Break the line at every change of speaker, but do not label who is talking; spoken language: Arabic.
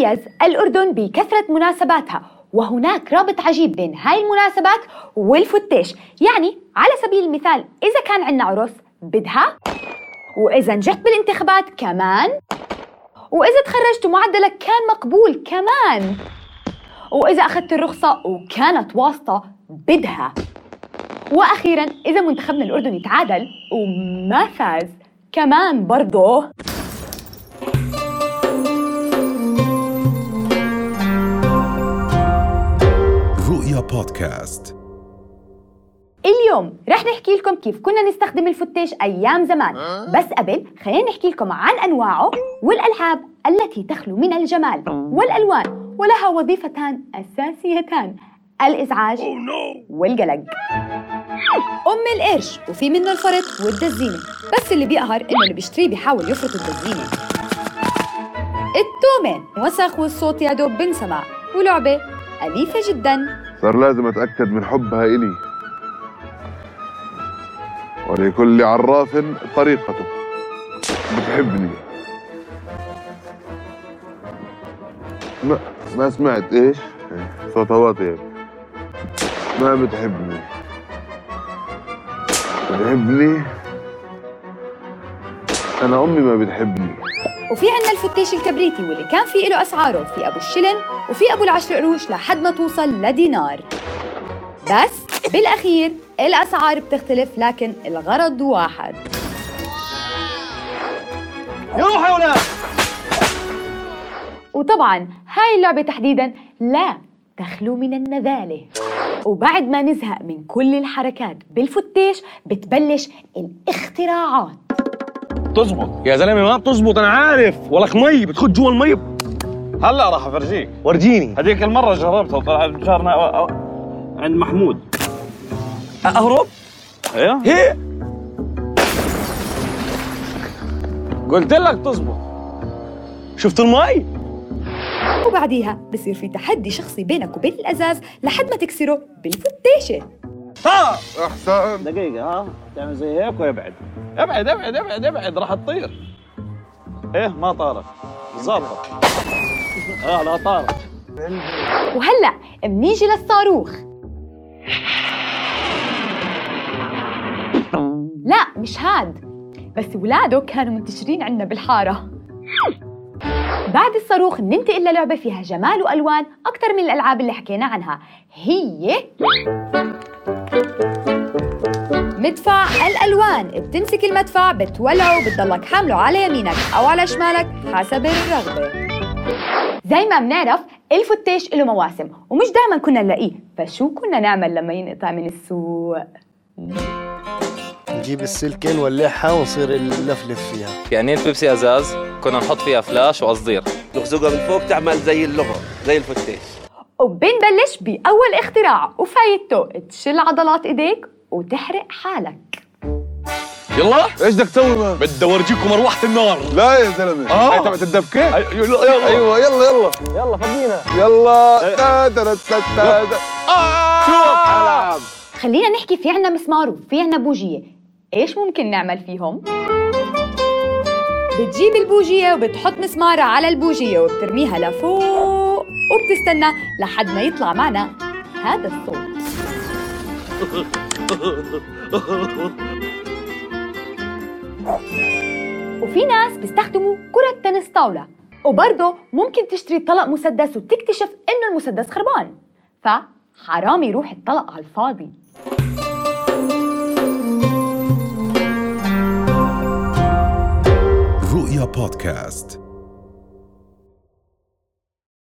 تتميز الأردن بكثرة مناسباتها وهناك رابط عجيب بين هاي المناسبات والفتيش. يعني على سبيل المثال إذا كان عندنا عرس بدها وإذا نجحت بالانتخابات كمان وإذا تخرجت ومعدلك كان مقبول كمان وإذا أخذت الرخصة وكانت واسطة بدها. وأخيرا إذا منتخبنا الأردني تعادل وما فاز كمان برضه.
بودكاست.
اليوم رح نحكي لكم كيف كنا نستخدم الفتيش أيام زمان. بس قبل خلينا نحكي لكم عن أنواعه والألعاب التي تخلو من الجمال والألوان ولها وظيفتان أساسيتان الإزعاج والقلق. أم القرش وفي منه الفرط والدزينة. بس اللي بيقهر إنه اللي بيشتريه بيحاول يفرط الدزينة. التومة وسخ والصوت يا دوب بنسمع. ولعبة أليفة جداً.
صار لازم أتأكد من حبها إلي. ولكل عراف طريقته. بتحبني. ما ما سمعت إيش؟ صوتها واطي. ما بتحبني. بتحبني؟ أنا أمي ما بتحبني.
وفي عنا الفتيش الكبريتي واللي كان في له أسعاره في أبو الشلن وفي أبو العشر قروش لحد ما توصل لدينار. بس بالأخير الأسعار بتختلف لكن الغرض واحد.
يروح يا ولاد!
وطبعا هاي اللعبة تحديدا لا تخلو من النذالة. وبعد ما نزهق من كل الحركات بالفتيش بتبلش الاختراعات.
تزبط يا زلمة ما بتزبط أنا عارف. ولك مي بتخش جوا المي. هلا راح أفرجيك.
ورجيني.
هذيك المرة جربتها وطلعت جارنا عند محمود.
أهرب؟
أيوه
هي؟
قلت لك تزبط
شفت المي؟
وبعديها بصير في تحدي شخصي بينك وبين الأزاز لحد ما تكسره بالفتيشة
ها
احسن
دقيقة ها؟ تعمل زي هيك ويبعد. ابعد ابعد ابعد ابعد راح تطير. إيه ما طارت. ظابطه آه لا طارت.
وهلأ منيجي للصاروخ. لا مش هاد. بس ولاده كانوا منتشرين عنا بالحارة. بعد الصاروخ ننتقل للعبة فيها جمال وألوان أكثر من الألعاب اللي حكينا عنها. هي مدفع الألوان. بتمسك المدفع بتولعه وبتضلك حامله على يمينك أو على شمالك حسب الرغبة. زي ما بنعرف الفتيش له مواسم ومش دائما كنا نلاقيه فشو كنا نعمل لما ينقطع من السوق؟
نجيب السلكة نولعها ونصير نلفلف فيها.
كأنين بيبسي أزاز كنا نحط فيها فلاش وقصدير
تخزقها من فوق تعمل زي اللغة زي الفتيش.
وبنبلش بأول اختراع. وفايدته تشل عضلات إيديك وتحرق حالك.
يلا.
إيش بدك تسوي ما؟
بدي أورجيكم مروحة النار.
لا يا زلمة.
آه.
هاي تبعت
الدبكة؟ يلا يلا.
أيوه يلا يلا.
يلا فضينا
يلا. تا.
شوف.
خلينا نحكي في عنا مسمار وفي عنا بوجية. إيش ممكن نعمل فيهم؟ بتجيب البوجية وبتحط مسمارة على البوجية وبترميها لفوق وبتستنى لحد ما يطلع معنا. هذا الصوت. وفي ناس بيستخدموا كرة تنس طاولة. وبرضه ممكن تشتري طلق مسدس وتكتشف إنه المسدس خربان. فحرام يروح الطلق على الفاضي.
بودكاست.